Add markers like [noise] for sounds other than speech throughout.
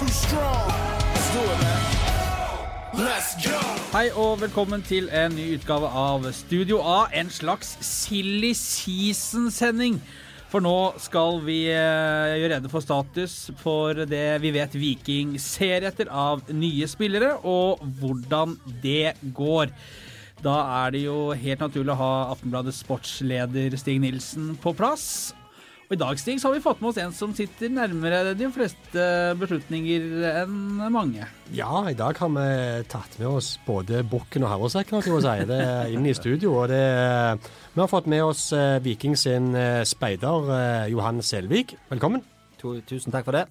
too strong. Let's do it, man. Hei og velkommen til en ny utgave av Studio A, en slags silly season-sending. For nå skal vi eh, gjøre rede for status for det vi vet Viking ser etter av nye spillere, og hvordan det går. Da er det jo helt naturlig å ha Aftenbladets sportsleder Stig Nilsen på plass. Og I dag Stig, så har vi fått med oss en som sitter nærmere de fleste beslutninger enn mange. Ja, i dag har vi tatt med oss både bukken og havresekken, skal vi si. Det er inn i studio. og det, Vi har fått med oss eh, Viking sin eh, speider eh, Johan Selvik. Velkommen. Tusen takk for det.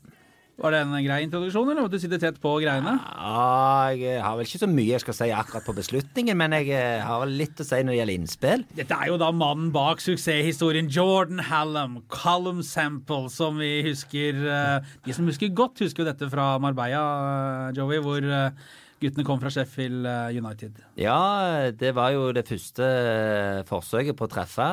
Var det en grei introduksjon, eller måtte du sitte tett på greiene? Ja, jeg har vel ikke så mye jeg skal si akkurat på beslutningen, men jeg eh, har vel litt å si når det gjelder innspill. Dette er jo da mannen bak suksesshistorien Jordan Hallam, Callum Sample, som vi husker eh, De som husker godt, husker jo dette fra Marbella, eh, Joey, hvor eh, guttene kom fra Sheffield eh, United. Ja, det var jo det første eh, forsøket på å treffe.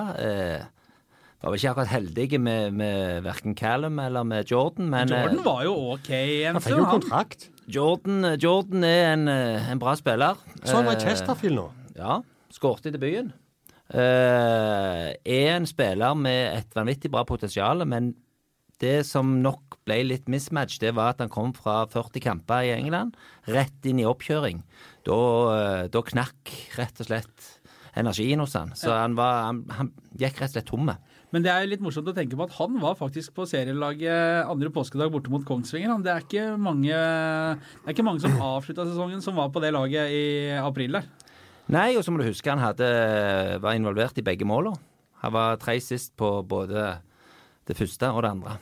Eh, var vel ikke akkurat heldige med, med verken Callum eller med Jordan, men eh, Jordan var jo ok Han fikk jo kontrakt. Jordan, Jordan er en, eh, en bra spiller. Så han var i Eh, Chesterfield nå. Ja, skårte i debuten. Uh, er en spiller med et vanvittig bra potensial, men det som nok ble litt mismatch, det var at han kom fra 40 kamper i England, rett inn i oppkjøring. Da, eh, da knakk rett og slett energien hos han. Så han, var, han, han gikk rett og slett tomme. Men det er litt morsomt å tenke på at han var faktisk på serielaget andre påskedag borte mot Kongsvinger. Det er ikke mange, det er ikke mange som avslutta sesongen som var på det laget i april der. Nei, og så må du huske han hadde, var involvert i begge måla. Han var tre sist på både det første og det andre.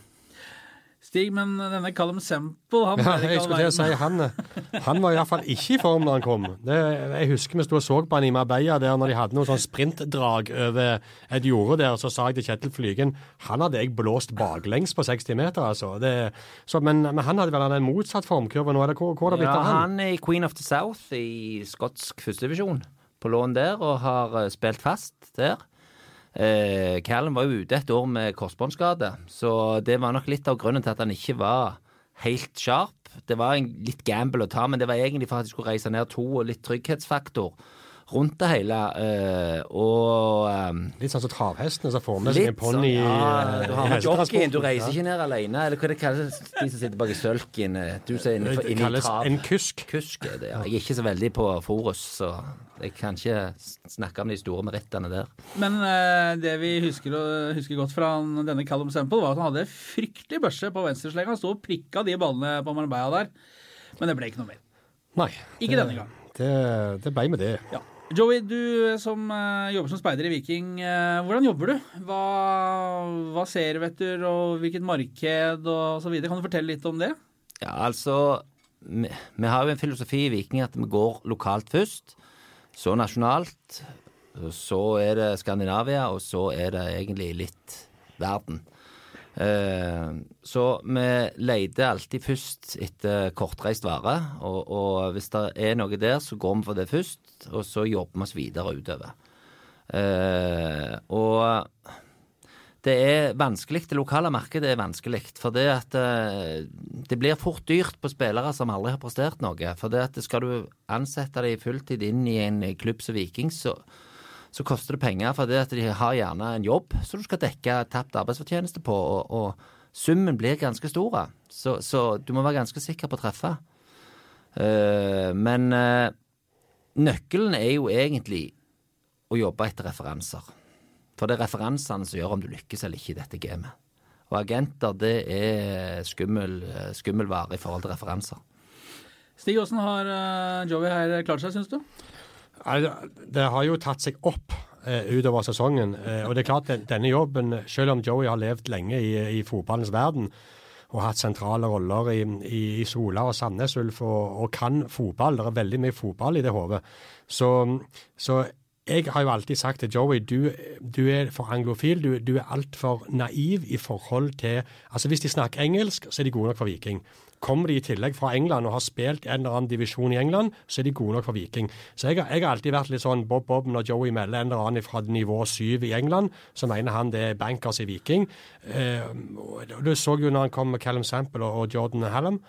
Stig, men denne Callum Semple han Ja, jeg skulle til å si han, han var iallfall ikke i form da han kom. Det, jeg husker vi sto og så på han i Marbella der når de hadde noe sånn sprintdrag over et jorde der. Så sa jeg til Kjetil Flygen han hadde jeg blåst baklengs på 60 meter, altså. Det, så, men, men han hadde vel en motsatt formkurve nå, eller hvor, hvor det blitt Ja, av han? han er i Queen of the South i skotsk førstedivisjon. På lån der, og har eh, spilt fast der. Eh, Callum var jo ute et år med korsbåndskade, så det var nok litt av grunnen til at han ikke var helt sharp. Det var en litt gamble å ta, men det var egentlig for at de skulle reise ned to, og litt trygghetsfaktor rundt det hele. Eh, og eh, Litt sånn som travhestene som får med seg en ponni sånn, ja, du har med jockeyen, du reiser ikke ned alene. Eller hva det kalles, de som sitter bak i sølken. eh, Du som er inne, inne i kalles trav. en kusk. Kusk er det, ja. Jeg er ikke så veldig på Forus, så jeg kan ikke snakke om de store merittene der. Men eh, det vi husker, og- husker godt fra denne Callum Semple, var at han hadde fryktelig børse på venstreslenga. Han sto og prikka de ballene på Marbella der. Men det ble ikke noe mer. Nei. Ikke det- denne gang. Det, det ble med det. Ja. Joey, du som eh, jobber som speider i Viking, eh, hvordan jobber du? Hva, hva ser du etter, og hvilket marked og så videre? Kan du fortelle litt om det? Ja, altså vi, vi har jo en filosofi i Viking at vi går lokalt først, så nasjonalt, så er det Skandinavia, og så er det egentlig litt verden. Eh, så vi leter alltid først etter kortreist vare, og, og hvis det er noe der, så går vi for det først, og så jobber vi oss videre utover. Uh, og det er vanskelig, det lokale markedet er vanskelig. For det at eh, det blir fort dyrt på spillere som aldri har prestert noe. For det at skal du ansette dem fulltid inn i en klubb som Viking, så, så koster det penger. For det at de har gjerne en jobb som du skal dekke tapt arbeidsfortjeneste på, og, og summen blir ganske stor. Så, så du må være ganske sikker på å treffe. Uh, men eh, nøkkelen er jo egentlig å jobbe etter referanser. For det er referansene som gjør om du lykkes eller ikke i dette gamet. Og agenter, det er skummel, skummel vare i forhold til referanser. Stig, åssen har eh, Joey her klart seg, syns du? Det- Det har jo tatt seg opp eh, utover sesongen. Eh, og det er klart den, denne jobben, selv om Joey har levd lenge i, i fotballens verden og hatt sentrale roller i, i, i Sola og Sandnes Ulf og, og kan fotball, det er veldig mye fotball i det hodet, så, så jeg har jo alltid sagt til Joey du, du er for anglofil, du, du er altfor naiv i forhold til Altså Hvis de snakker engelsk, så er de gode nok for Viking. Kommer de i tillegg fra England og har spilt en eller annen divisjon i England, så er de gode nok for Viking. Så jeg, jeg har alltid vært litt sånn Bob-Bob når Joey melder en eller annen fra nivå syv i England, så mener han det er bankers i Viking. Eh, Du så jo når han kom med Callum Sample og, Jordan Hallam.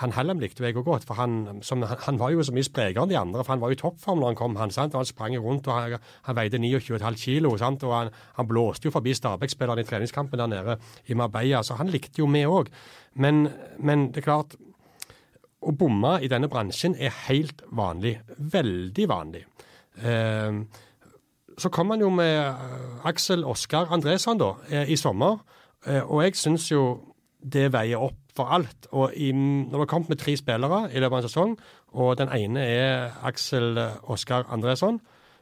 Han Hallam likte jeg òg godt, for han, som, han, var jo så mye sprekere enn de andre. for Han var jo i toppform når han kom, han, sant? han sprang rundt og han, han veide 29,5 kilo. Sant? og han, han blåste jo forbi Stabæk-spillerne i treningskampen der nede i Marbella, så han likte jo vi òg. Men, men det er klart å bomme i denne bransjen er helt vanlig. Veldig vanlig. Eh, så kom han jo med eh, Aksel Oskar Andresson da, eh, i sommer, eh, og jeg syns jo det veier opp for alt. Og i, når det har kommet med tre spillere i løpet av en sesong, og den ene er Aksel Oskar Andresson,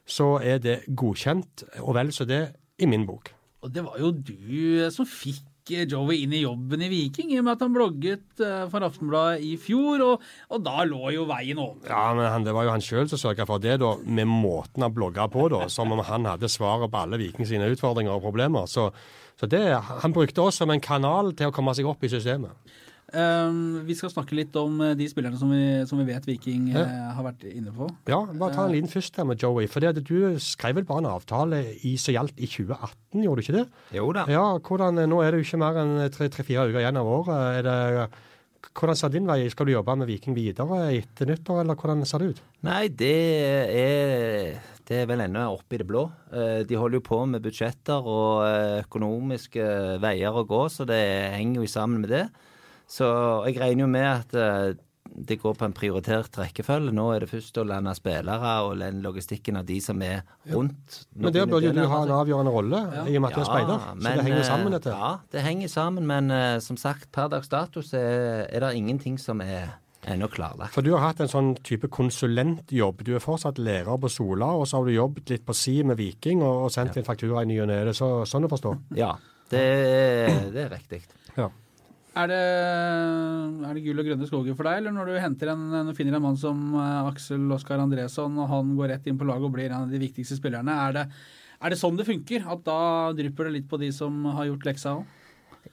så er det godkjent, og vel så det, i min bok. Og det var jo du som fikk Joey inn i jobben i Viking, i og med at han blogget eh, for Aftenbladet i fjor, og, og da lå jo veien åpen. Ja, men han, Det var jo han sjøl som sørga for det, da, med måten han blogga på, da, som om han hadde svaret på alle Viking sine utfordringer og problemer. Så, så det, Han brukte oss som en kanal til å komme seg opp i systemet. Um, vi skal snakke litt om eh, de spillerne som vi, som vi vet Viking Ja. uh, har vært inne på. Ja, bare ta en liten først der med Joey. For det at du skrev vel bare en avtale i, som gjaldt i 2018, gjorde du ikke det? Jo da. Ja, hvordan, Nå er det jo ikke mer enn tre-fire uker igjen av året. Er det, hvordan ser din vei? Skal du jobbe med Viking videre etter nyttår, eller hvordan ser det ut? Nei, det er, det er vel ennå oppe i det blå. Eh, De holder jo på med budsjetter og eh, økonomiske veier å gå, så det henger jo sammen med det. Så jeg regner jo med at eh, det går på en prioritert rekkefølge. Nå er det først å lande spillere og lande logistikken av de som er rundt. Men der bør jo du ha en avgjørende rolle, i og med at du er speider. Så men, det henger eh, sammen, dette. Ja, det henger sammen, men uh, som sagt, per dags dato er, er det ingenting som er ennå klarlagt. For du har hatt en sånn type konsulentjobb. Du er fortsatt lærer på Sola, og så har du jobbet litt på si med Viking og, og sendt inn faktura i ny og ne. Så, sånn å forstå? Ja, det, det er riktig. Er det, er det gull og grønne skoger for deg, eller når du en, finner en mann som eh, Aksel Oskar Andresson, og han går rett inn på laget og blir en av de viktigste spillerne, er det, er det sånn det funker? At da drypper det litt på de som har gjort leksa òg?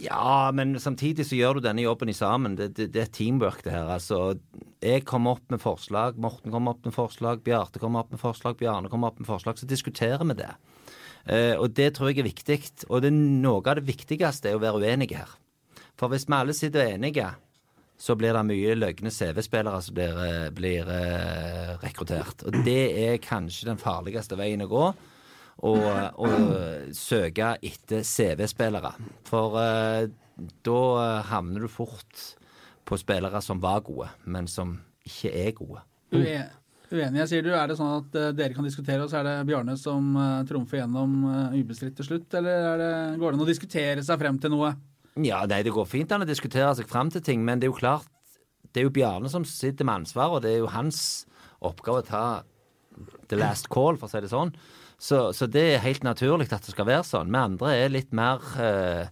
Ja, men samtidig så gjør du denne jobben i sammen. Det, det, det er teamwork, det her. Altså, jeg kommer opp med forslag, Morten kommer opp med forslag, Bjarte kommer opp med forslag, Bjarne kommer opp med forslag. Så diskuterer vi det. Eh, og det tror jeg er viktig. Og det noe av det viktigste er å være uenige her. For hvis vi alle sitter enige, så blir det mye løgne CV-spillere som blir, eh, blir eh, rekruttert. Og det er kanskje den farligste veien å gå. Og søke etter CV-spillere. For eh, da havner du fort på spillere som var gode, men som ikke er gode. Uenig, uenige, sier du. Er det sånn at eh, dere kan diskutere, og så er det Bjarne som trumfer gjennom ubestridt til slutt? Eller er det, går det an å diskutere seg frem til noe? Ja, nei, det går fint an å diskutere seg fram til ting, men det er jo klart Det er jo Bjarne som sitter med ansvar, og det er jo hans oppgave å ta the last call, for å si det sånn. Så, så det er helt naturlig at det skal være sånn. Vi andre er litt mer uh,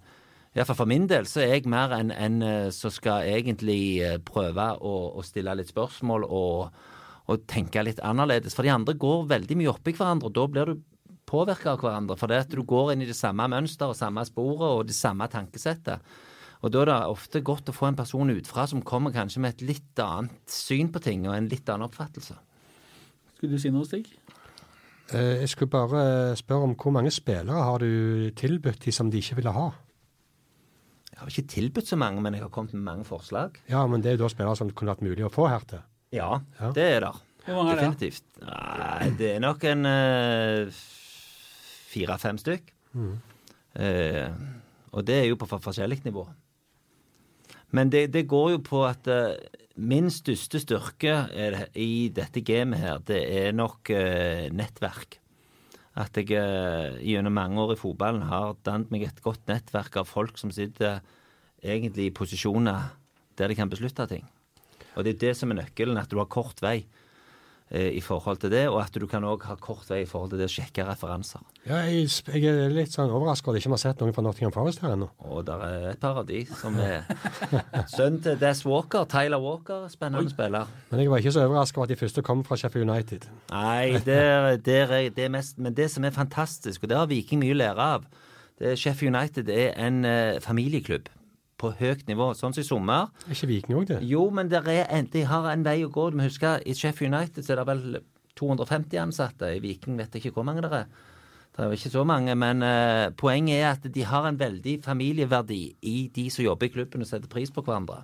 Iallfall for min del så er jeg mer enn en eh, som skal egentlig eh, prøve å, å stille litt spørsmål og, og tenke litt annerledes. For de andre går veldig mye oppi hverandre, og da blir du påvirka av hverandre. For det at du går inn i det samme mønsteret og samme sporet og det samme tankesettet. Og da er det ofte godt å få en person utfra som kommer kanskje med et litt annet syn på ting og en litt annen oppfattelse. Skulle du si noe, Stig? Eh, Jeg skulle bare spørre om hvor mange spillere har du tilbudt de som de ikke ville ha? Jeg har ikke tilbudt så mange, men jeg har kommet med mange forslag. Ja, men det er jo da spillere som det kunne vært mulig å få her til. Ja, Ja. det er der. Hvor mange er det? Definitivt. Nei, det er nok en eh, fire-fem stykk. Eh, og det er jo på forskjellig nivå. Men det, det går jo på at eh, min største styrke er, i dette gamet her, det er nok eh, nettverk. At jeg eh, gjennom mange år i fotballen har dannet meg et godt nettverk av folk som sitter egentlig i posisjoner der de kan beslutte ting. Og det er det som er nøkkelen, at du har kort vei. Eh, i forhold til det, og at du kan òg ha kort vei i forhold til det å sjekke referanser. Ja, jeg, jeg er litt sånn overraska over at vi ikke har sett noen fra Nottingham Forest her ennå. Og det er et par av de som er [laughs] Sønnen til Des Walker, Tyler Walker, spennende spiller. Men jeg var ikke så overraska over at de første kom fra Sheffield United. Nei, det, det, er, det er mest Men det som er fantastisk, og det har Viking mye å lære av det er Sheffield United er en eh, familieklubb på høyt nivå. Sånn som i sommer. Er ikke Viking òg det? Jo, men der er en, de har en vei å gå. Du må huske, I Sheffield United så er det vel 250 ansatte. I Viking vet jeg ikke hvor mange det er. Det er jo ikke så mange, men uh, poenget er at de har en veldig familieverdi i de som jobber i klubben og setter pris på hverandre.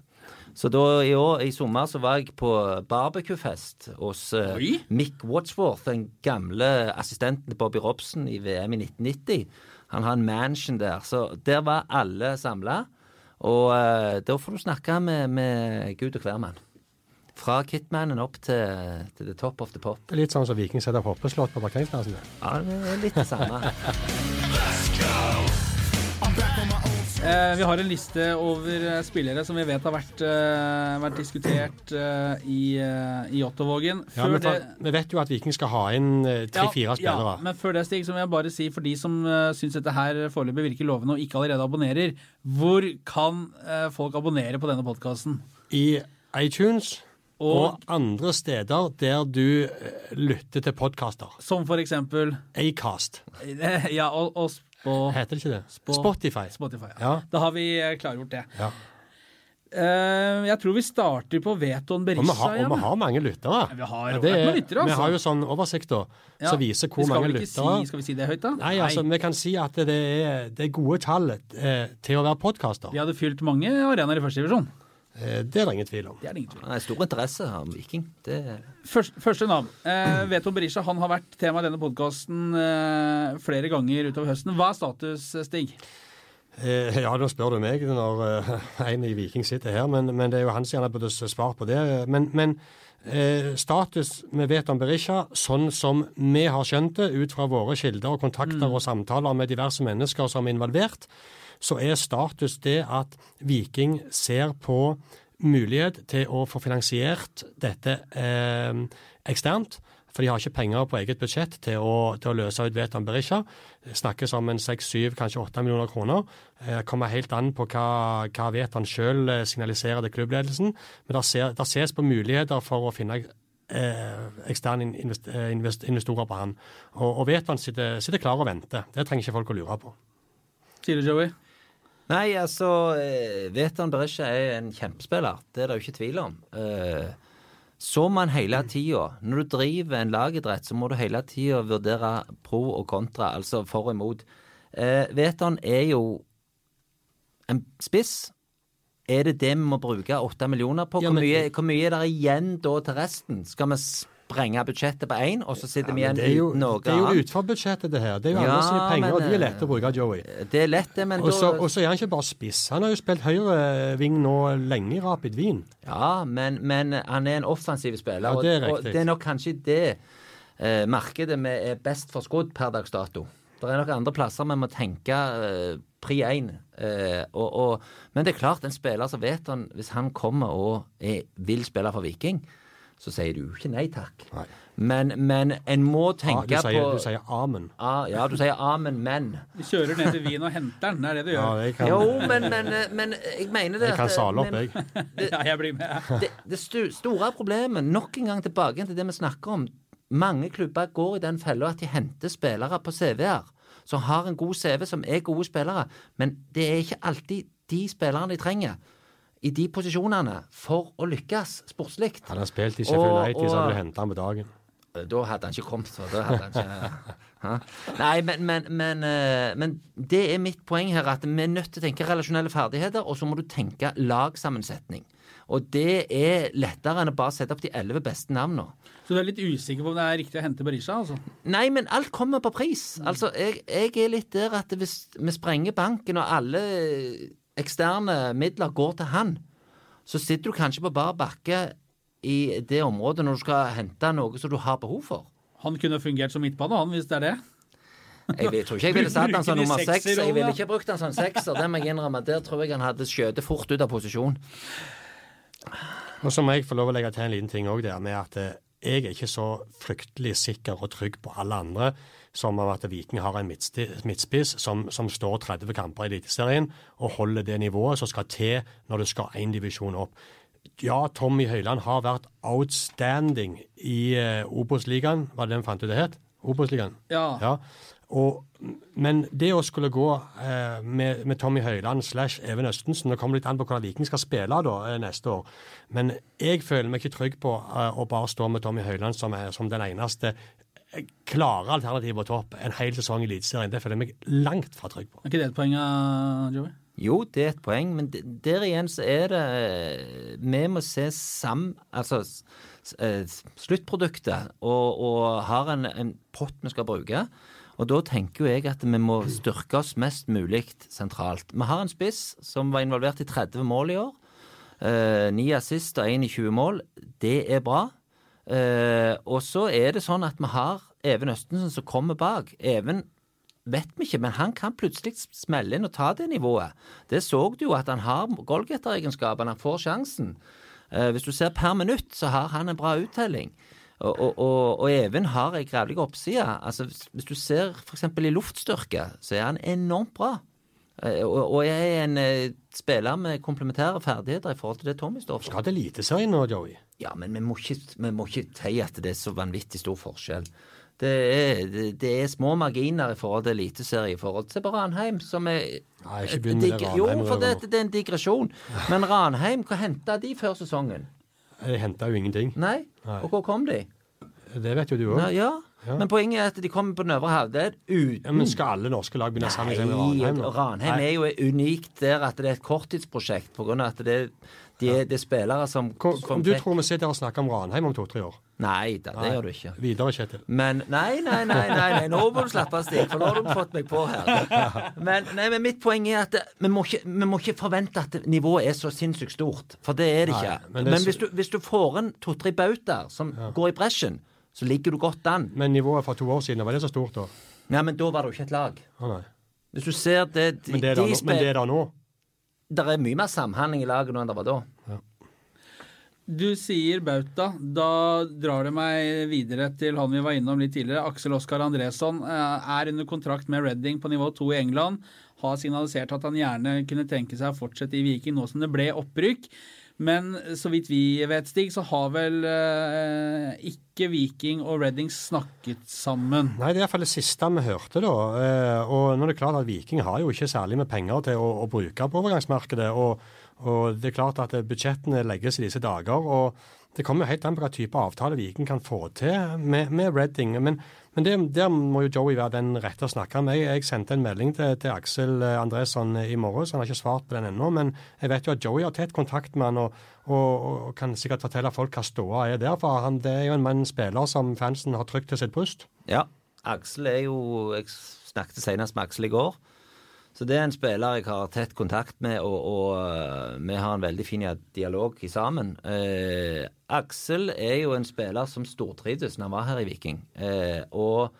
Så da i år, i sommer så var jeg på barbecuefest hos uh, Mick Wadsworth, den gamle assistenten til Bobby Robson i VM i 1990. Han har en mansion der. Så der var alle samla. Og eh, da får du snakke med, med Gud og hvermann. Fra Kitmanen opp til, til the top of the pop. Litt sånn som Viking setter opp hoppeslott på parkeringsplassen. Ja, det er litt det samme. [laughs] Eh, vi har en liste over eh, spillere som vi vet har vært, uh, vært diskutert uh, i, uh, i Ottovågen. Ja, men for, det- Vi vet jo at Viking skal ha inn tre-fire spillere. Ja, men før det, Stig, så vil jeg bare si for de som uh, syns dette her foreløpig virker lovende og ikke allerede abonnerer, hvor kan folk abonnere på denne podkasten? I iTunes og, Og- andre steder der du lytter til podkaster. Som for eksempel Acast, [laughs] Ja, og, og på heter det ikke det? Spo- Spotify. Spotify. Ja. Da har vi eh, klargjort det. Ja. Uh, jeg tror vi starter på Veton Og vi har, og vi har mange lyttere. Ja, vi har det er- lytter, altså. Vi altså. har jo sånn oversikt da, Ja, som viser hvor mange lyttere. Si, skal vi si det høyt, da? Nei, altså, vi kan si at det er, det er gode tall eh, til å være podkaster. Vi hadde fylt mange arenaer i første divisjon. Eh, det er det ingen tvil om. Det er ingen tvil Ja, Det er stor interesse av Viking. Det Først, første navn. Eh, Veton Berisha han har vært tema i denne podkasten eh, flere ganger utover høsten. Hva er status, Stig? Eh, ja, da spør du meg når eh, [laughs] en i Viking sitter her, men, men det er jo han som gjerne burde svare på det. Men, men eh, status med vet om Berisha, sånn som vi har skjønt det ut fra våre kilder og kontakter og samtaler med diverse mennesker som er involvert, så er status det at Viking ser på mulighet til å få finansiert dette eh, eksternt. For de har ikke penger på eget budsjett til å, til å løse ut Veton Berisha. Snakkes om en 6-7, kanskje 8 millioner kroner. Eh, kommer helt an på hva, hva Veton sjøl signaliserer til klubbledelsen. Men der, ses på muligheter for å finne eh, eksterne invest, eh, invest, investorer på han. Og, og Veton sitter, sitter klar og venter. Det trenger ikke folk å lure på. Sier du, Joey? Nei, altså Vetan Veton Berisha er en kjempespiller. Det er det jo ikke tvil om. Eh, Så man hele tida Når du driver en lagidrett, så må du hele tida vurdere pro og kontra, altså for og imot. Eh, Veton er jo en spiss. Er det det vi må bruke åtte millioner på? Hvor mye, hvor mye er det igjen da til resten? Skal vi sprenge budsjettet på én, og så sitter vi igjen det uten noe det er jo utenfor-budsjettet, det her. Det er jo Ja, andre sine penger, men, og de er eh, lette å bruke, Joey. Det er lett, det, men Og så, er han ikke bare spiss. Han har jo spilt høyreving nå lenge i Rapid Wien. Ja, men, men han er en offensiv spiller. Ja, det er og, og det er nok kanskje det eh, markedet vi er best forskudd per dags dato. Det er nok andre plasser vi må tenke eh, pri én. Eh, og, og, men det er klart, en spiller som vet han Hvis han kommer og er, vil spille for Viking, så sier du jo ikke nei takk. Nei. Men, men en må Ja, tenke du, sier, på du sier amen. Ah, Ja, du sier amen, men. Vi kjører ned til Wien og henter den. Det er det du Ja, gjør. jeg kan, Jo, men, men, men jeg mener det jeg kan sale opp, jeg. Ja, jeg blir med. det, det stu, store problemet, nok en gang tilbake til det vi snakker om Mange klubber går i den fella at de henter spillere på CV-er som har en god CV, som er gode spillere. Men det er ikke alltid de spillerne de trenger i de posisjonene for å lykkes sportslig. Hadde han spilt i Sheffield United, så hadde du henta han på dagen. Da hadde han ikke kommet. Da hadde han ikke? [laughs] Nei, men, men, men, eh, men det er mitt poeng her, at vi er nødt til å tenke relasjonelle ferdigheter, og så må du tenke lagsammensetning. Og det er lettere enn å bare sette opp de elleve beste navnene. Så du er litt usikker på om det er riktig å hente Berisha? altså? Nei, men alt kommer på pris. Altså, jeg, jeg er litt der at hvis vi sprenger banken, og alle eksterne midler går til han, så sitter du kanskje på bar bakke i det området når du skal hente noe som du har behov for. Han kunne fungert som midtbane, han, hvis det er det. Jeg vil- tror ikke jeg ville satt han som nummer seks. Jeg ville ikke brukt han som sekser, det må jeg innrømme. Der tror jeg han hadde skjøtet fort ut av posisjon. Og så må jeg få lov å legge til en liten ting òg der, med at eh, jeg er ikke så fryktelig sikker og trygg på alle andre som om at Viking har en midtspiss som, som står 30 kamper i Eliteserien og holder det nivået som skal til når du skal én divisjon opp. Ja, Tommy Høiland har vært outstanding i uh, Obos-ligaen. Var det den fant ut det het? Obos-ligaen? Ja. Ja. Og, men det å skulle gå eh, med, med Tommy Høiland slash Even Østensen Det kommer litt an på hvordan Viking skal spille da eh, neste år. Men jeg føler meg ikke trygg på eh, å bare stå med Tommy Høiland som, er, som den eneste eh, klare alternativet på topp en hel sesong i Eliteserien. Det føler jeg meg langt fra trygg på. Er ikke det et poeng, Joey? Jo, det er et poeng, men der igjen så er det eh, Vi må se sam... Altså eh, sluttproduktet, og, og har en, en pott vi skal bruke. Og da tenker jo jeg at vi må styrke oss mest mulig sentralt. Vi har en spiss som var involvert i 30 mål i år. Eh, Ni assist og én i 20 mål. Det er bra. Eh, og så er det sånn at vi har Even Østensen som kommer bak. Even vet vi ikke, men han kan plutselig smelle inn og ta det nivået. Det så du jo at han har goalgetteregenskapene, han får sjansen. Eh, hvis du ser per minutt, så har han en bra uttelling. Og, og, og, og Even har ei grævlig oppside. Altså, hvis du ser f.eks. i luftstyrke, så er han enormt bra. Eh, og, jeg er en eh, spiller med komplementære ferdigheter i forhold til det Tommy står for. Skal til Eliteserien nå, Joey. Ja, men vi må, ikke, si at det er så vanvittig stor forskjell. Det er, det, det er små marginer i forhold til eliteserie i forhold til Ranheim, som er Nei, ikke begynn med det Ranheim Jo, for det, det er en digresjon. Men Ranheim, hva henta de før sesongen? De henta jo ingenting. Nei? Nei. Og hvor kom de? Det vet jo du òg. Ja. Ja. Men poenget er at de kommer på den øvre halvdel uten Ja, men skal alle norske lag begynne sammen med Nei, Ranheim? Nå? Ranheim er jo unikt der at det er et korttidsprosjekt, av at det, de er, det er spillere som, Hvor, som du tror vi sitter her og snakker om Ranheim om to-tre år? Nei da, det gjør du ikke. Videre, Kjetil. Men nei, nei, nei, nei, nei. nå må du slappe av, Stig, for nå har du fått meg på her. [laughs] Men, nei, men mitt poeng er at vi, må ikke, vi må ikke forvente at nivået er så sinnssykt stort, for det er det Nei, ikke. men men det er men hvis, du, hvis du får en to-tre bautaer som går i bresjen, så ligger du godt an. Men nivået for to år siden, var det så stort da? Ja, men da var det jo ikke et lag. Å nei. Hvis du ser det de, Men det er de det nå. Men det er det nå. Det er mye mer samhandling i laget nå enn det var da. Du sier Bauta. Da drar det meg videre til han vi var innom litt tidligere. Aksel Oskar Andresson eh, er under kontrakt med Reading på nivå 2 i England. Har signalisert at han gjerne kunne tenke seg å fortsette i Viking nå som det ble opprykk. Men så vidt vi vet, Stig, så har vel eh, ikke Viking og Redding snakket sammen. Nei, det er iallfall det siste vi hørte, da. Eh, og nå er det klart at Viking har jo ikke særlig med penger til å, å bruke på overgangsmarkedet. Og, og det er klart at budsjettene legges i disse dager. og det kommer jo helt an på hva type avtale Viking kan få til med, med Redding. Men, men det, der må jo Joey være den rette å snakke med. Jeg, sendte en melding til, til Aksel eh, Andresson i morges, han har ikke svart på den ennå. Men jeg vet jo at Joey har tett kontakt med han og, og, og kan sikkert fortelle folk hva ståa er der. For han, det er jo en mann spiller som fansen har trygt til sitt bryst. Ja. Aksel er jo Jeg snakket senest med Aksel i går. Så det er en spiller jeg har tett kontakt med, og, og øh, vi har en veldig fin dialog i sammen. Eh, Aksel er jo en spiller som stortrivdes når han var her i Viking. Eh, og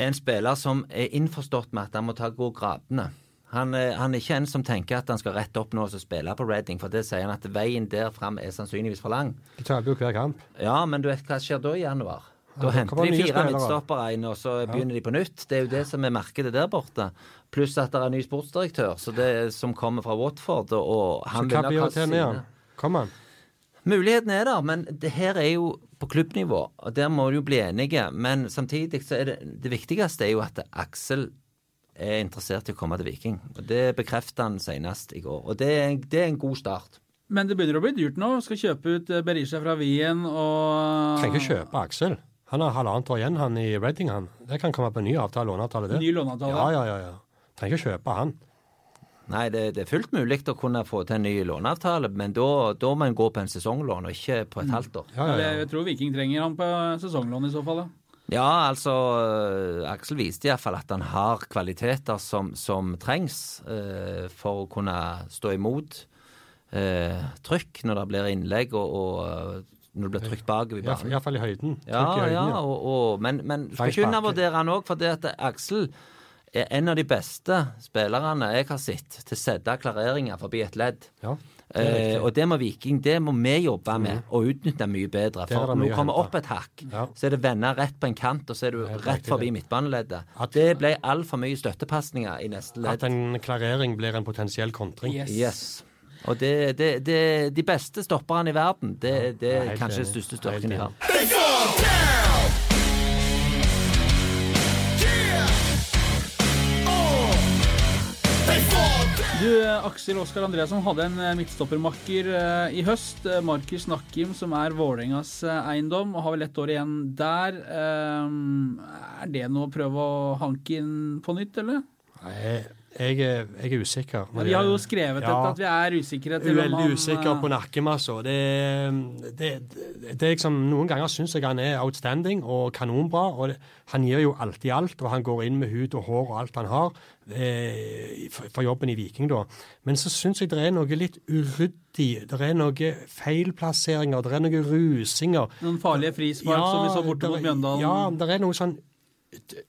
en spiller som er innforstått med at han må ta gå gradene. Han, er- han er ikke en som tenker at han skal rette opp nå og spille på Reading, for det sier han at veien der fram er sannsynligvis for lang. Du taper jo hver kamp. Ja, men du vet hva skjer da i januar? Da Ja, henter de fire midtstoppere inn, og så begynner de på nytt. Det er jo det som er markedet der borte. Pluss at det er en ny sportsdirektør så det er, som kommer fra Watford. Og Så han hva vil blir ha det til med sine- Kom han? Muligheten er der, men det her er jo på klubbnivå, og der må du jo bli enige. Men samtidig så er det det viktigste er jo at Aksel er interessert i å komme til Viking. Og Det bekreftet han senest i går. Og det er, det er en god start. Men det begynner å bli dyrt nå. Skal kjøpe ut eh, Berisha fra Wien og Trenger ikke kjøpe Aksel. Han har halvannet år igjen, han i Reading, han. Det kan komme på en ny avtale, låneavtale, det. Ny låneavtale. Ja, ja, ja. ja. Trenger ikke kjøpe han. Nei, det, det er fullt mulig å kunne få til en ny låneavtale, men da, da må en gå på en sesonglån, og ikke på et halvt år. Ja, ja, ja. Jeg tror Viking trenger han på sesonglån i så fall. Ja. Ja, altså Aksel viste iallfall at han har kvaliteter som, som trengs eh, for å kunne stå imot eh, trykk når det blir innlegg og, og når det blir trykt bakover i banen. Iallfall i høyden. Ja, i høyden, ja, og, og, men, men du skal ikke undervurdere han òg, for det at Aksel er en av de beste spillerne jeg har sett til å sette klareringer forbi et ledd. Ja, det Eh, og det må Viking det må vi jobbe med og utnytte mye bedre. For når du kommer opp et hakk, Ja. så er det vender rett på en kant, og så er du rett riktig, forbi det. midtbaneleddet. At- Det ble altfor mye støttepasninger i neste ledd. At en klarering blir en potensiell kontring. Yes. Yes. Og det, det, det, de beste stopperne i verden, det, det er kanskje den største styrken de har. Du, eh, Aksel Oskar Andreasson hadde en eh, midtstoppermakker eh, i høst. Markus Nakkim, som er Vålerengas eiendom, og har vel ett år igjen der. Er det noe å prøve å hanke inn på nytt, eller? Jeg, jeg, er, jeg er usikker. Ja, Vi har jo skrevet Ja. at vi er usikre til Veldig han usikker eh, på nakkemassa. Det, det, det, det er liksom, noen ganger syns jeg han er outstanding og kanonbra. og det, Han gir jo alltid alt, og han går inn med hud og hår og alt han har eh, for, for jobben i Viking. da. Men så syns jeg det er noe litt uryddig. Det er noe feilplasseringer, det er noen rusinger. Noen farlige frispark som vi så borte mot Mjøndalen. Ja, det er noe sånn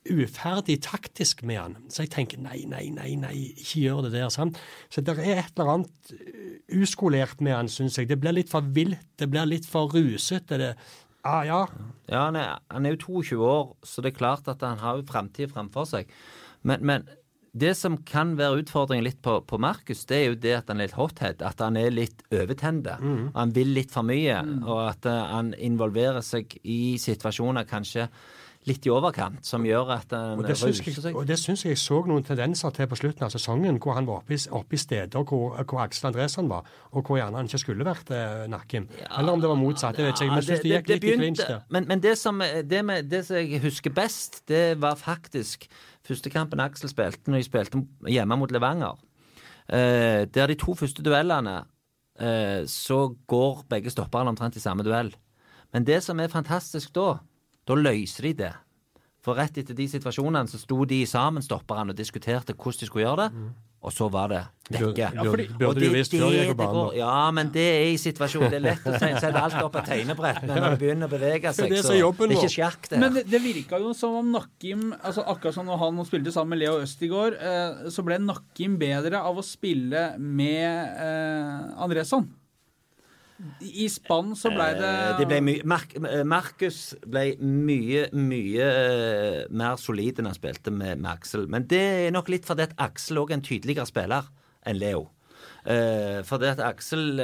uferdig taktisk med han. Så jeg tenker nei, nei, nei, nei, ikke gjør det der. sant? Så det er et eller annet uh, uskolert med han, syns jeg. Det blir litt for vilt, det blir litt for rusete. Det, ah, ja, Ja, han er, han er jo 22 år, så det er klart at han har jo framtid fremfor seg. Men, men det som kan være utfordringen litt på, på Markus, det er jo det at han er litt hothead. At han er litt overtente. Han vil litt for mye. Og at uh, han involverer seg i situasjoner kanskje litt i overkant, som gjør at en og det syns jeg, og det syns jeg jeg så noen tendenser til på slutten av sesongen, hvor han var oppe i, oppe i steder hvor, hvor Aksel Andresen var, og hvor gjerne han ikke skulle vært eh, Nakkim. Eller om det var motsatt. det vet jeg ikke, men jeg syns det gikk litt i clinch der. Men, men det, som, det, med, det som jeg husker best, det var faktisk første kampen Aksel spilte når de spilte hjemme mot Levanger. Eh, der de to første duellene eh, så går begge stopperne omtrent i samme duell. Men det som er fantastisk da, da løser de det. For rett etter de situasjonene så sto de sammen, stopperne, og diskuterte hvordan de skulle gjøre det. Og så var det vekke. Ja, fordi- burde det- visst før jeg går- Ja, men det er i situasjonen. Det er lett å se- sette alt opp på tegnebrett, men når det begynner å bevege [laughs] seg, så det er ikke sjakk, det Men det, det virka jo som om Nakkim altså Akkurat som når han spilte sammen med Leo Øst i går, eh, så ble Nakkim bedre av å spille med eh, Andresson. I spann så ble det Eh, det ble Mark, eh, Markus ble mye, mye eh, mer solid enn han spilte med, med Aksel. Men det er nok litt fordi at Aksel òg er en tydeligere spiller enn Leo. Eh, fordi at Aksel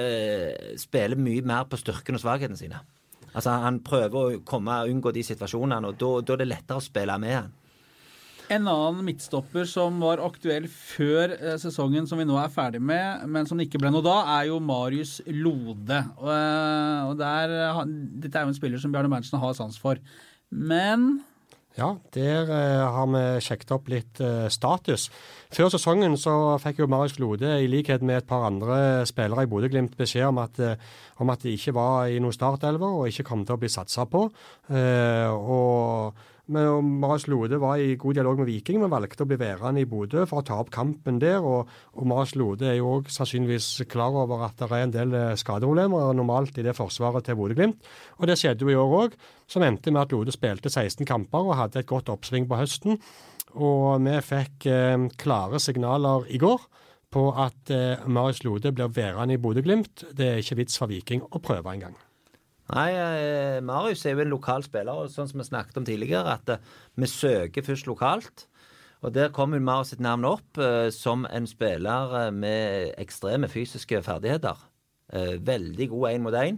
spiller mye mer på styrken og svakhetene sine. Altså Han prøver å komme unngå de situasjonene, og da er det lettere å spille med han. En annen midtstopper som var aktuell før eh, sesongen som vi nå er ferdig med, men som det ikke ble noe da, er jo Marius Lode. Og, eh, der, eh, dette er jo en spiller som Bjarne Berntsen har sans for. Men Ja, der har vi sjekket opp litt status. Før sesongen så fikk jo Marius Lode, i likhet med et par andre spillere i Bodø-Glimt, beskjed om at, om at de ikke var i noen startelver og ikke kom til å bli satsa på. Og men Marius Lode var i god dialog med Viking, men valgte å bli værende i Bodø for å ta opp kampen der. Og, og Marius Lode er jo òg sannsynligvis klar over at det er en del eh, skadeproblemer normalt i det forsvaret til Bodø-Glimt. Og det skjedde jo i år òg, som endte med at Lode spilte 16 kamper og hadde et godt oppsving på høsten. Og vi fikk eh, klare signaler i går på at eh, Marius Lode blir værende i Bodø-Glimt. Det er ikke vits for Viking å prøve engang. Nei, eh, Marius er jo en lokal spiller, og sånn som vi snakket om tidligere, at eh, vi søker først lokalt. Og der kommer Marius sitt navn opp eh, som en spiller med ekstreme fysiske ferdigheter. Veldig god én mot én.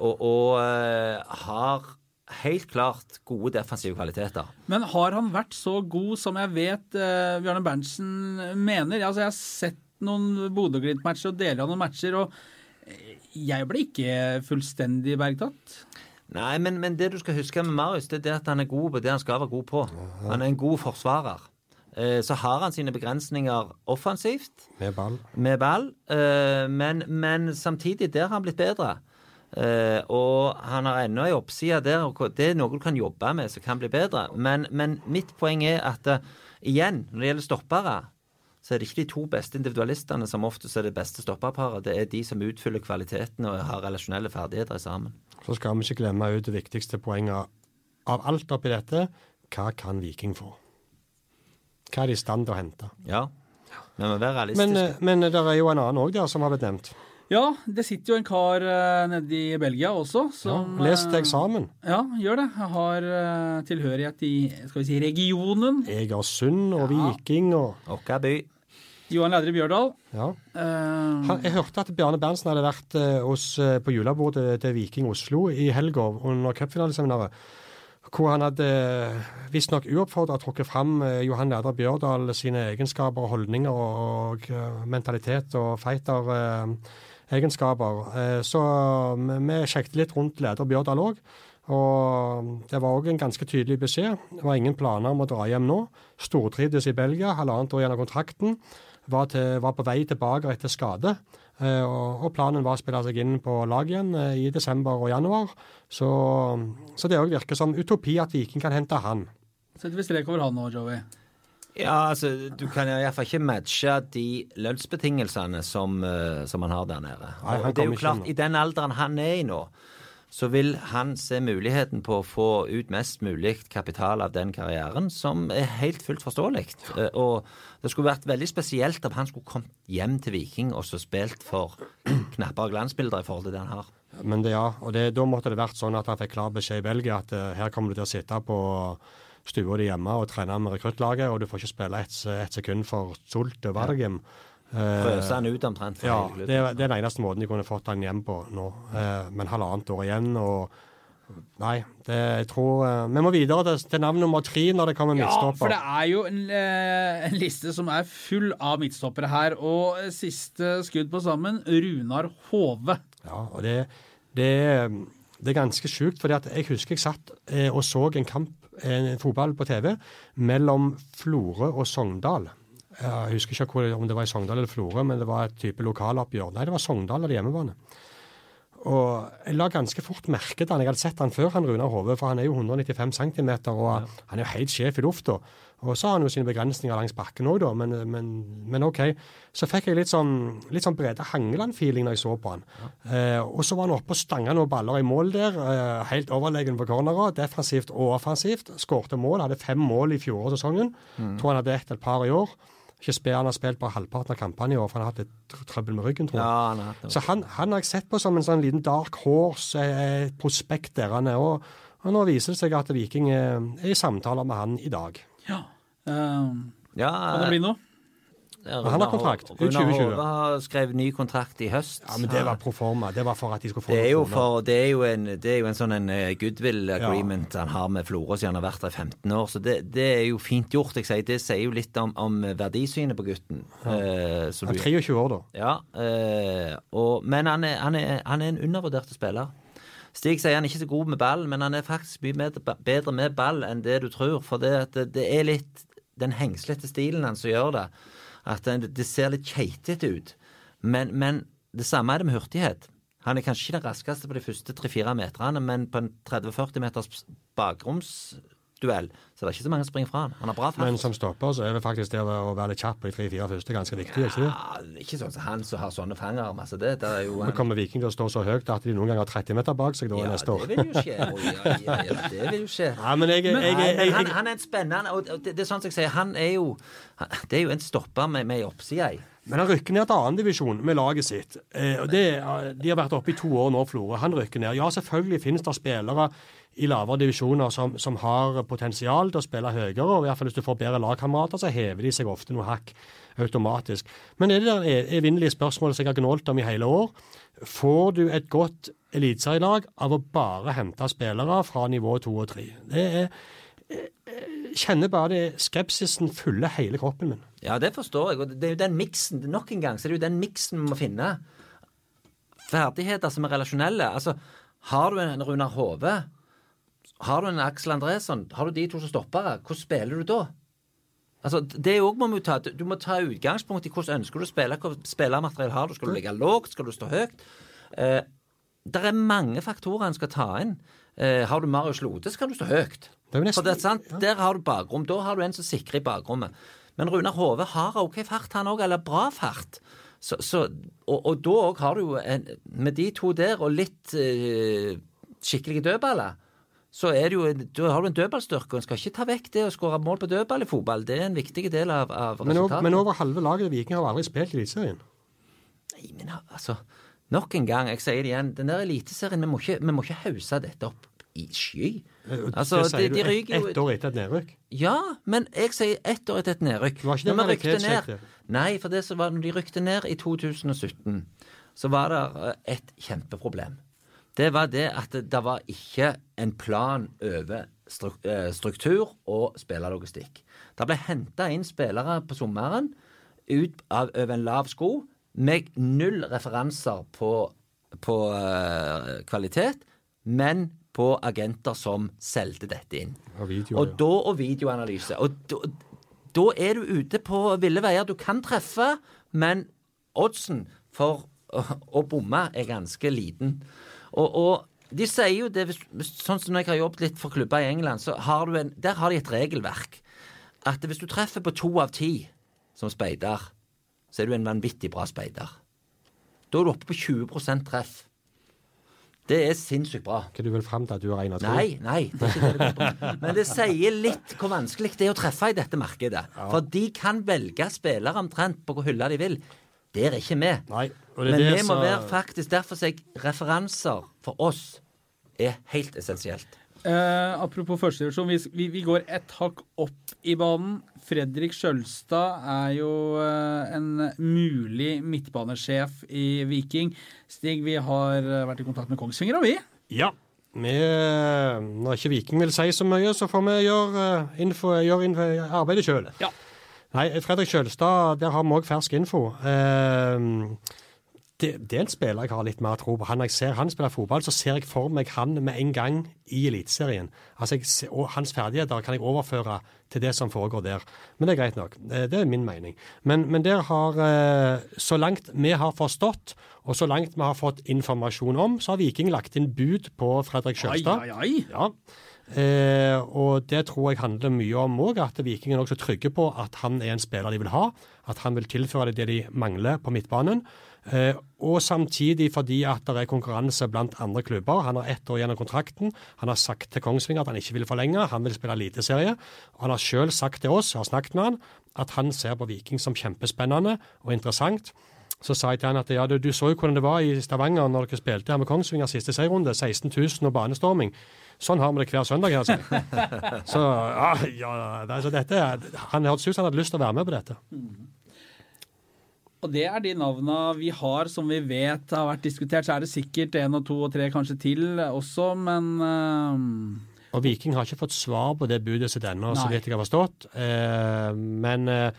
Og og har helt klart gode defensive kvaliteter. Men har han vært så god som jeg vet eh, Bjarne Berntsen mener? Altså, jeg har sett noen Bodø-Glimt-matcher og deler av noen matcher, og jeg ble ikke fullstendig bergtatt. Nei, men, men det du skal huske med Marius, det er det at han er god på det han skal være god på. Han er en god forsvarer. Eh, så har han sine begrensninger offensivt. Med ball. med ball, eh, men, men samtidig, der har han blitt bedre. Eh, og han har ennå en oppside der, og det er noe du kan jobbe med som kan bli bedre. Men, men mitt poeng er at igjen, når det gjelder stoppere, så er det ikke de to beste individualistene som oftest er det beste stopperparet. Det er de som utfyller kvaliteten og har relasjonelle ferdigheter sammen. Så skal vi ikke glemme ut det viktigste poenget av alt oppi dette. Hva kan Viking få? hva er de i stand til å hente. Ja. Men vi må være realistiske. Men, eh, men det er jo en annen òg der som har blitt nevnt. Ja, det sitter jo en kar uh, nede i Belgia også Ja, som les til eksamen. eksamen. Ja, gjør det. Jeg har uh, tilhørighet i skal vi si, regionen. Egersund og Ja. Viking og Åkkaby. Johan Lædre Bjørdal. ja. Eh, Han, jeg hørte at Bjarne Berntsen hadde vært eh, hos, eh, på julebordet til Viking Oslo i helga under cupfinaleseminaret. Hvor han hadde visstnok uoppfordra trukket fram Johan Lærdal Bjørdal sine egenskaper, og holdninger og, mentalitet og fighter-egenskaper. Så vi vi sjekket litt rundt Lærdal Bjørdal òg. Og det var òg en ganske tydelig beskjed. Det var ingen planer om å dra hjem nå. Stortrivdes i Belgia, halvannet år gjennom kontrakten. Var, til, var på vei tilbake etter skade. Eh, og, og planen var å spille seg inn på lag igjen eh, i desember og januar. Så, så det òg virker som utopi at Viking kan hente han. setter vi strek over han nå, Joey. Ja, altså, du kan iallfall ikke matche de lønnsbetingelsene som, eh, som han har der nede. Nei, det er jo klart, i den alderen han er i nå, så vil han se muligheten på å få ut mest mulig kapital av den karrieren, som er helt fullt forståelig. Eh, Og det skulle vært veldig spesielt om han skulle kommet hjem til Viking og så spilt for [clears throat] knappere glansbilder i forhold til det han har. Men det, ja, og det, da måtte det vært sånn at han fikk klar beskjed i Belgia at uh, her kommer du til å sitte på stua di hjemme og trene med rekruttlaget, og du får ikke spille ett et sekund for Sult og Vargem. Eh, Prøse han ut omtrent. Ja, det, det er den eneste måten de kunne fått han hjem på nå. Eh, men halvannet år igjen, og Nei, det, jeg tror eh, Vi må videre til, til navn nummer tre når det kommer Ja, for det er jo en, eh, en liste som er full av midtstoppere her. Og eh, siste skudd på sammen, Runar Hove. Ja, og det, det, det er ganske sjukt, for jeg husker jeg satt eh, og så en kamp, en fotball på TV, mellom Florø og Sogndal. Jeg husker ikke hvor, om det var i Sogndal eller Florø, men det var et type lokaloppgjør. Nei, det var Sogndal eller hjemmebane. Og jeg la ganske fort merke til han. Jeg hadde sett han før, han Runar Hove, for han er jo 195 cm, og han er jo helt sjef i lufta. Og så har han jo sine begrensninger langs bakken òg, da, men, men, men OK. Så fikk jeg litt sånn, litt sånn Brede Hangeland-feeling når jeg så på han. Eh, og så var han oppe og stanga noen baller i mål der, eh, helt overlegen på cornera, defensivt og offensivt. Skårte mål, hadde fem mål i fjorårssesongen. Tror han hadde ett et par i år. Ikke spille. Han har spilt bare halvparten av kampene i år, for han har hatt litt trøbbel med ryggen, tror jeg. Ja, han. Så han, han har jeg sett på som en sånn liten dark horse, eh, et prospekt der han er. Og, og nå viser det seg at Viking er, er i samtaler med han i dag. Ja. Um, Ja, kan det bli noe? Ja, han har kontrakt ut Runar 2020. Hove skrev ny kontrakt i høst. Ja, Men det var pro forma. Det var for at de skulle få Det er jo, for, det er jo, en, det er jo en sånn en eh, goodwill agreement han har med Florø siden han har vært der i 15 år. Så det, det er jo fint gjort. Jeg sier, det sier jo litt om, om verdisynet på gutten. Eh, så Han er 23 år, da. ja, eh, og, men han er, han, er, han er en undervurdert spiller. Stig sier han er ikke så god med ball, men han er faktisk mye bedre med ball enn det du tror. For det, det, det er litt den hengslete stilen hans som gjør det. At det, det ser litt keitete ut. Men, men det samme er det med hurtighet. Han er kanskje ikke den raskeste på de første 3-4 meterne, men på en 30-40 meters bakromsduell så det er ikke så mange som springer fra han. Han har bra fart. Men som stopper så er det faktisk det å være litt kjapp på de tre-fire første ganske viktig, ja, ikke det? ikke sånn som han som har sånne fangarmer. Så det, det er jo Nå kommer Viking til å stå så høyt at de noen ganger har 30 meter bak seg da Ja, neste år. det vil jo skje. Ja, ja, ja, det vil jo skje. Ja, men jeg, jeg, jeg, Nei, jeg, han, han er en spennende og det, det er sånn som jeg sier, han er jo han- Det er jo en stopper med, med oppsida i. Men han rykker ned til annendivisjon med laget sitt. Eh, det, de har vært oppe i to år nå, Florø. Han rykker ned. Ja, selvfølgelig finnes det spillere i lavere divisjoner som, som har potensial til å spille høyere. og i hvert fall Hvis du får bedre lagkamerater, så hever de seg ofte noe hakk automatisk. Men er det der evinnelige spørsmålet som jeg har gnålt om i hele år. Får du et godt eliteserielag av å bare hente spillere fra nivå to og tre? Det er jeg kjenner bare det skepsisen fyller hele kroppen min. Ja, det forstår jeg. Og det er jo den miksen Nok en gang så det er jo den miksen vi må finne. Ferdigheter som er relasjonelle. Altså, har du en Runar Hove, har du en Aksel Andresson, har du de to som stoppere, hvordan spiller du da? Altså, det òg må vi ta. Du må ta utgangspunkt i hvordan ønsker du å spille, hva spillermateriell har du. Skal du ligge lågt, skal du stå høyt? Eh, det er mange faktorer en skal ta inn. Eh, har du Marius Lode, så kan du stå høyt. Det nesten- For det er sant, Der har du bakrom. Da har du en som sikrer i bakrommet. Men Runar Hove har OK fart, han òg, eller bra fart. Så, så, og, og da òg har du jo en Med de to der og litt eh, skikkelige dødballer, så er det jo, da har du en dødballstyrke, en skal ikke ta vekk det å skåre mål på dødball i fotball. Det er en viktig del av, av Men, resultatet. men over halve laget i Viking har aldri spilt i Eliteserien. Nei, men altså, nok en gang, jeg sier det igjen, den der eliteserien, vi må ikke, vi må ikke hause dette opp i sky. Altså, det sier de, de du ryker jo ett år etter et nedrykk. Ja, men jeg sier ett år etter et nedrykk. Det Var ikke Når det ned, Nei, for det som var når de rykte ned i 2017, så var det eh, et kjempeproblem. Det var det at det, det var ikke en plan over eh, struktur og spillerlogistikk. Det ble henta inn spillere på sommeren ut av, over en lav sko med null referanser på, på uh, kvalitet, men på agenter som solgte dette inn. Og video, Og da og videoanalyse. Og da, da er du ute på ville veier. Du kan treffe, men oddsen for å, å bomme er ganske liten. Og, og de sier jo det, sånn som når jeg har jobbet litt for klubber i England, så har du en, der har de et regelverk. At hvis du treffer på to av ti som speider, så er du en vanvittig bra speider. Da er du oppe på 20% treff. Det er sinnssykt bra. Hva du vil fram til at du har en to? Nei, nei. Det er ikke det det går. Men det sier litt hvor vanskelig det er å treffe i dette markedet. For de kan velge spillere omtrent på hvor hylla de vil. Der er ikke vi. Nei, og det Men det vi må så... være faktisk Derfor sier jeg referanser for oss er helt essensielt. Eh, apropos førstedivisjon, vi, vi, vi går et hakk opp i banen. Fredrik Sjølstad er jo eh, en mulig midtbanesjef i Viking. Stig, vi har eh, vært i kontakt med Kongsvinger, og vi. Ja. Vi, når ikke Viking vil si så mye, så får vi gjøre, eh, info, gjøre info, arbeidet sjøl. Ja. Nei, Fredrik Sjølstad, der har vi òg fersk info. Eh, det, det er en spiller jeg har litt mer tro på. Han, jeg ser han spiller fotball, så ser jeg for meg han med en gang i Eliteserien. Altså, jeg og hans ferdigheter kan jeg overføre til det som foregår der. Men det er greit nok. Det er min mening. Men, men der har, eh, så langt vi har forstått, og så langt vi har fått informasjon om, så har Viking lagt inn bud på Fredrik Ai, Sjølstad. ai, ai. Ja. Eh, og det tror jeg handler mye om òg, at Viking er nokså trygge på at han er en spiller de vil ha. At han vil tilføre det de mangler på midtbanen. Eh, og samtidig fordi at det er konkurranse blant andre klubber. Han har ett år igjen av kontrakten. Han har sagt til Kongsvinger at han ikke vil forlenge, han vil spille eliteserie. Og han har sjøl sagt til oss, jeg har snakket med han, at han ser på Viking som kjempespennende og interessant. Så sa jeg til han at ja, du, du så jo hvordan det var i Stavanger når dere spilte her med Kongsvinger siste seierrunde. 16 000 og banestorming. Sånn har vi det hver søndag. Altså. [laughs] Så ja, ja altså, dette, Han hørtes ut som han hadde lyst til å være med på dette. Og det er de navna vi har som vi vet har vært diskutert. Så er det sikkert én og to og tre kanskje til også, men uh... Og Viking har ikke fått svar på det budet sitt ennå, så vidt jeg har forstått. Uh, men uh,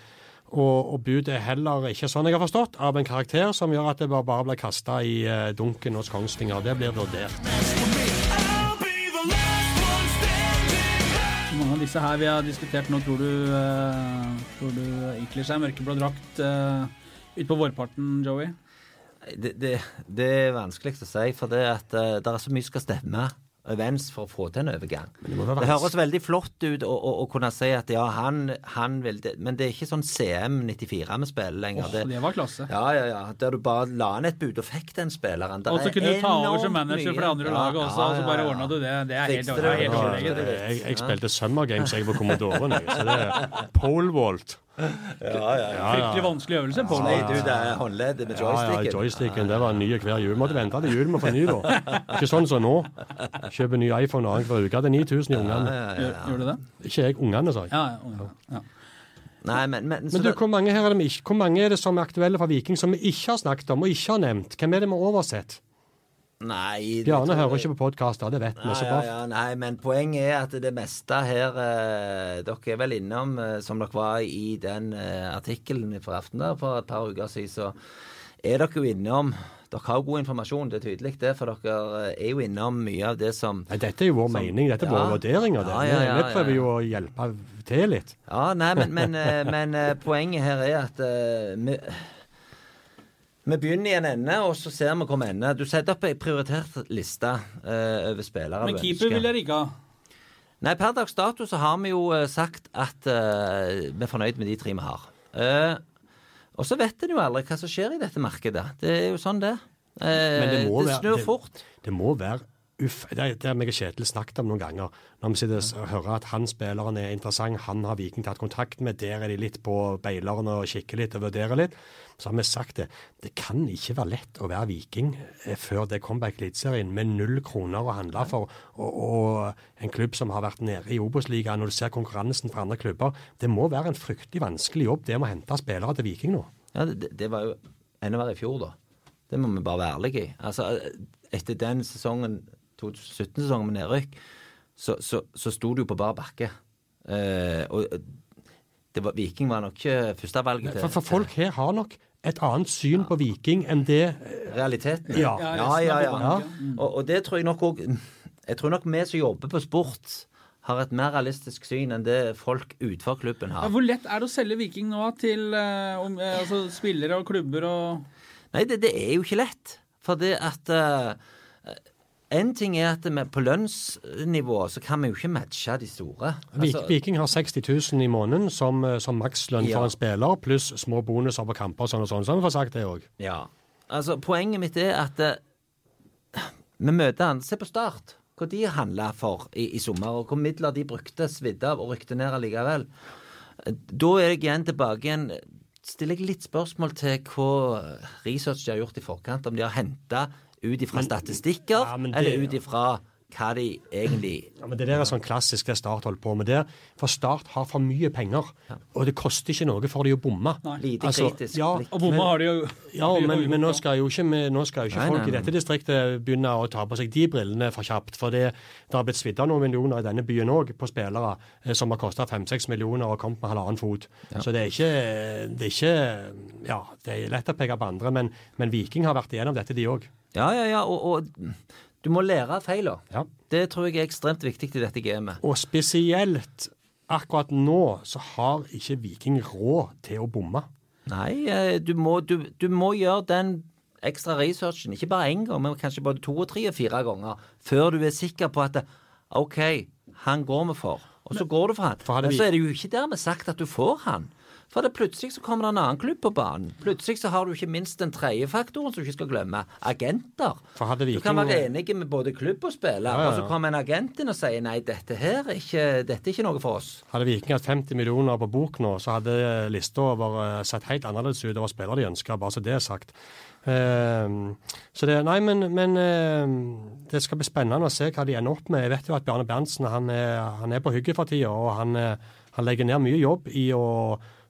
og, og budet er heller ikke sånn jeg har forstått, av en karakter som gjør at det bare, bare blir kasta i dunken hos Kongsvinger. Det blir vurdert. Mange av disse her vi har diskutert nå, tror du, tror du ikler seg mørkeblå drakt utpå vårparten, Joey? Det, det, det er vanskelig å si, for det at uh, det er så mye skal stemme overens for å få til en overgang. det Det høres veldig flott ut å, å, å kunne si at ja, han, han vil det, men det er ikke sånn CM 94 vi spiller lenger. Oh, det var klasse. Ja, ja, ja. Der du bare la inn et bud og fikk den spilleren. Og så kunne du ta over som manager for det andre Ja, laget også, ja, og så bare ja, ja. ordna du det. Det er helt, det er det, Ja, overlegent. det- jeg, jeg spilte Summer Games jeg på Commodoren, jeg. Så det er pole vault. Ja, ja, ja. Fryktelig vanskelig øvelse. Paul. Nei, du, det er håndleddet med Ja, ja, joysticken. joysticken. Det var ny hver jul. Måtte vente til jul med å få ny, da. Ikke sånn som nå. Kjøper ny iPhone annenhver uke. Det er 9000 i ungene. Gjør, du det? Ikke jeg, ungene, sa jeg. Ja, ja, ja. Nei, men, men, Men du, hvor mange, her er det hvor mange er det som er aktuelle fra Viking som vi ikke har snakket om og ikke har nevnt? Hvem er det vi har oversett? Nei, Bjarne hører ikke på podkaster, det vet vi. Så ja, ja, nei, men poenget er at det meste her eh, Dere er vel innom, eh, som dere var i den eh, artikkelen fra der for et par uker siden, så er dere jo innom Dere har jo god informasjon, det er tydelig det, for dere eh, er jo innom mye av det som Nei, dette er jo vår Som- mening, dette er Ja. våre vurderinger. Det. Ja, ja, vi, vi prøver jo å hjelpe til litt. Ja, nei, men, men, eh, men eh, poenget her er at vi, vi begynner i en ende, og så ser vi hvor vi ender. Du setter opp ei prioritert liste uh, over spillere Men keeper vil jeg ikke ha. Nei, per dags dato så har vi jo eh, sagt at uh, vi er fornøyd med de tre vi har. Uh, og så vet en jo aldri hva som skjer i dette markedet. Det er jo sånn det. Eh, Men det må det være- snur det- fort. Det må være Uff, det, det har meg og Kjetil snakket om noen ganger. Når vi sitter og hører at han spilleren er interessant, han har Viking tatt kontakt med, der er de litt på beileren og kikker litt og vurderer litt. Så har vi sagt det. Det kan ikke være lett å være Viking eh, før det comeback Eliteserien med null kroner å handle for, og, og en klubb som har vært nede i Obos-ligaen, når du ser konkurransen fra andre klubber. Det må være en fryktelig vanskelig jobb det med å hente spillere til Viking nå. Ja, det, det var jo enda verre i fjor, da. Det må vi bare være ærlige i. Altså, etter den sesongen, 2017-sesongen med nedrykk, så, så, så sto det jo på bar bakke. Eh, og det var, Viking var nok ikke førstevalget For, for folk her har nok et annet syn på Viking enn det realiteten. Ja. Ja, ja, ja. ja. Og, og det tror jeg nok òg Jeg tror nok vi som jobber på sport, har et mer realistisk syn enn det folk utenfor klubben Ja, har. hvor lett er det å selge Viking nå til uh, om, eh, altså, spillere og klubber og Nei, det, det er jo ikke lett. For det at eh, En ting er at vi, på lønnsnivå så kan vi jo ikke matche de store. Altså, Viking har 60 000 i måneden som, eh, som makslønn Ja. for en spiller, pluss små bonuser på kamper og sånn og sånn. Så har vi fått sagt det òg. ja. altså, poenget mitt er at uh, vi møter han Se på Start. Hva de handla for i, i sommer, og hvor midler de brukte, svidde av og rykte ned allikevel. Da er jeg igjen tilbake igjen Stiller jeg litt spørsmål til hva research de har gjort i forkant. Om de har henta ut ifra statistikker, Ja, det- eller ut ifra hva de egentlig Ja, men Det der er sånn klassisk det Start holder på med der. For Start har for mye penger, og det koster ikke noe for de å bomme. Lite Altså, kritisk ja. Og bomme har de jo. Ja, men, men nå skal jo ikke, nå skal jo ikke Nei, folk nei, i dette distriktet begynne å ta på seg de brillene for kjapt. For det, det har blitt svidd av noen millioner i denne byen òg på spillere eh, som har kosta fem-seks millioner og kommet med halvannen fot. Så det er ikke det er ikke Ja, det er lett å peke på andre, men, men Viking har vært igjennom dette, de òg. Ja, ja, ja. Og, og du må lære av feilene. Ja. Det tror jeg er ekstremt viktig i dette gamet. Og spesielt akkurat nå så har ikke Viking råd til å bomme. Nei, eh, du må, du, du må gjøre den ekstra researchen, ikke bare én gang, men kanskje både to og tre og fire ganger, før du er sikker på at OK, han går vi for. Og så går du for han. Men så er det jo ikke dermed sagt at du får han. For det plutselig så kommer det en annen klubb på banen. Plutselig så har du ikke minst den tredje faktoren som du ikke skal glemme. Agenter. Hadde Du kan Viking- være enig med både klubb og spiller, Ja, ja, og så kommer en agent inn og sier nei, dette her er ikke, dette er ikke noe for oss. Hadde Viking hatt 50 millioner på bok nå, så hadde lista over eh, sett helt annerledes ut over spillere de ønsker, bare så det er sagt. Ehm, så det, nei, men, men ehm, det skal bli spennende å se hva de ender opp med. Jeg vet jo at Bjarne Berntsen han er, han er på hugget for tida, og han, eh, han legger ned mye jobb i å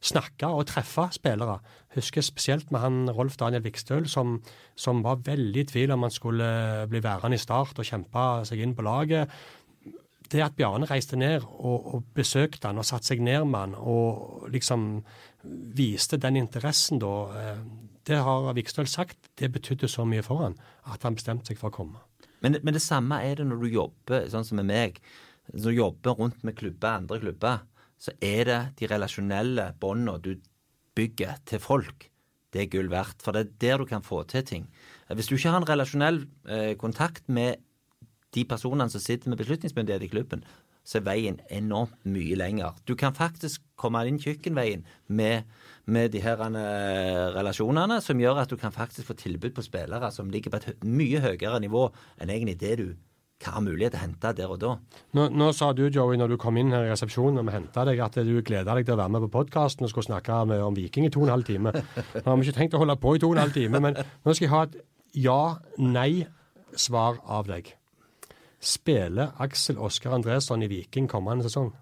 snakke og treffe spillere. Jeg husker spesielt med han Rolf Daniel Vikstøl, som, som var veldig i tvil om han skulle bli værende i start og kjempe seg inn på laget det at Bjarne reiste ned og, og besøkte han og satte seg ned med han og liksom viste den interessen da, eh, det har Vikstøl sagt, det betydde så mye for han at han bestemte seg for å komme. Men, men det samme er det når du jobber sånn som med meg. Når du jobber rundt med klubber, andre klubber, så er det de relasjonelle båndene du bygger til folk. Det er gull verdt. For det er der du kan få til ting. Hvis du ikke har en relasjonell eh, kontakt med de personene som sitter med beslutningsmyndighet i klubben, så er veien enormt mye lenger. Du kan faktisk komme inn kjøkkenveien med, med de her eh, relasjonene, som gjør at du kan faktisk få tilbud på spillere som ligger på et mye høyere nivå enn egentlig det du kan er til å hente der og da. Nå, nå sa du, Joey, når du kom inn her i resepsjonen og vi henta deg, at du gleda deg til å være med på podkasten og skulle snakke med, om Viking i to og en halv time. Nå har vi ikke tenkt å holde på i to og en halv time, men nå skal jeg ha et ja-nei-svar av deg. Spiller Aksel Oskar Andresson i Viking kommende sesong?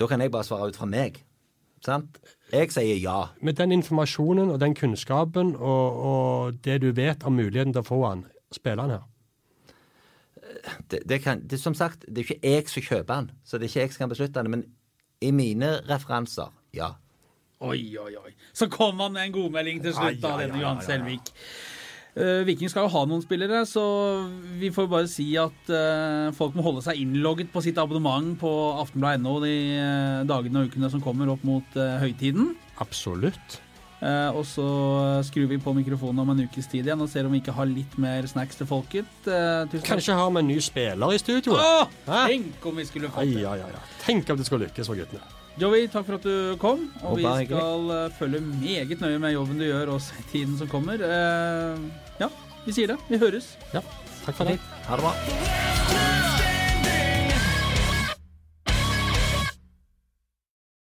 Da kan jeg bare svare ut fra meg. Sant? Jeg sier ja. Med den informasjonen og den kunnskapen og, og det du vet om muligheten til å få han, spiller han her? Det, det kan, det, som sagt, det er ikke jeg som kjøper den, så det er ikke jeg som kan beslutte det. Men i mine referanser, ja. Oi, oi, oi. Så kom han med en godmelding til slutt, da, denne Johan. Selvik. Eh, Viking skal jo ha noen spillere, så vi får bare si at eh, folk må holde seg innlogget på sitt abonnement på aftenbladet.no de eh, dagene og ukene som kommer opp mot høytiden. Absolutt. Eh, og så skrur vi på mikrofonen om en ukes tid igjen og ser om vi ikke har litt mer snacks til folket. Eh, tusen. Kanskje har vi en ny spiller i studio? Åh, tenk om vi skulle fått det. ai, ai, ai. Tenk om det skulle lykkes for guttene. Joey, takk for at du kom. Og vi skal eh, følge meget nøye med jobben du gjør også i tiden som kommer. Eh, ja, vi sier det. Vi høres. Ja. Takk for det. Ha det bra.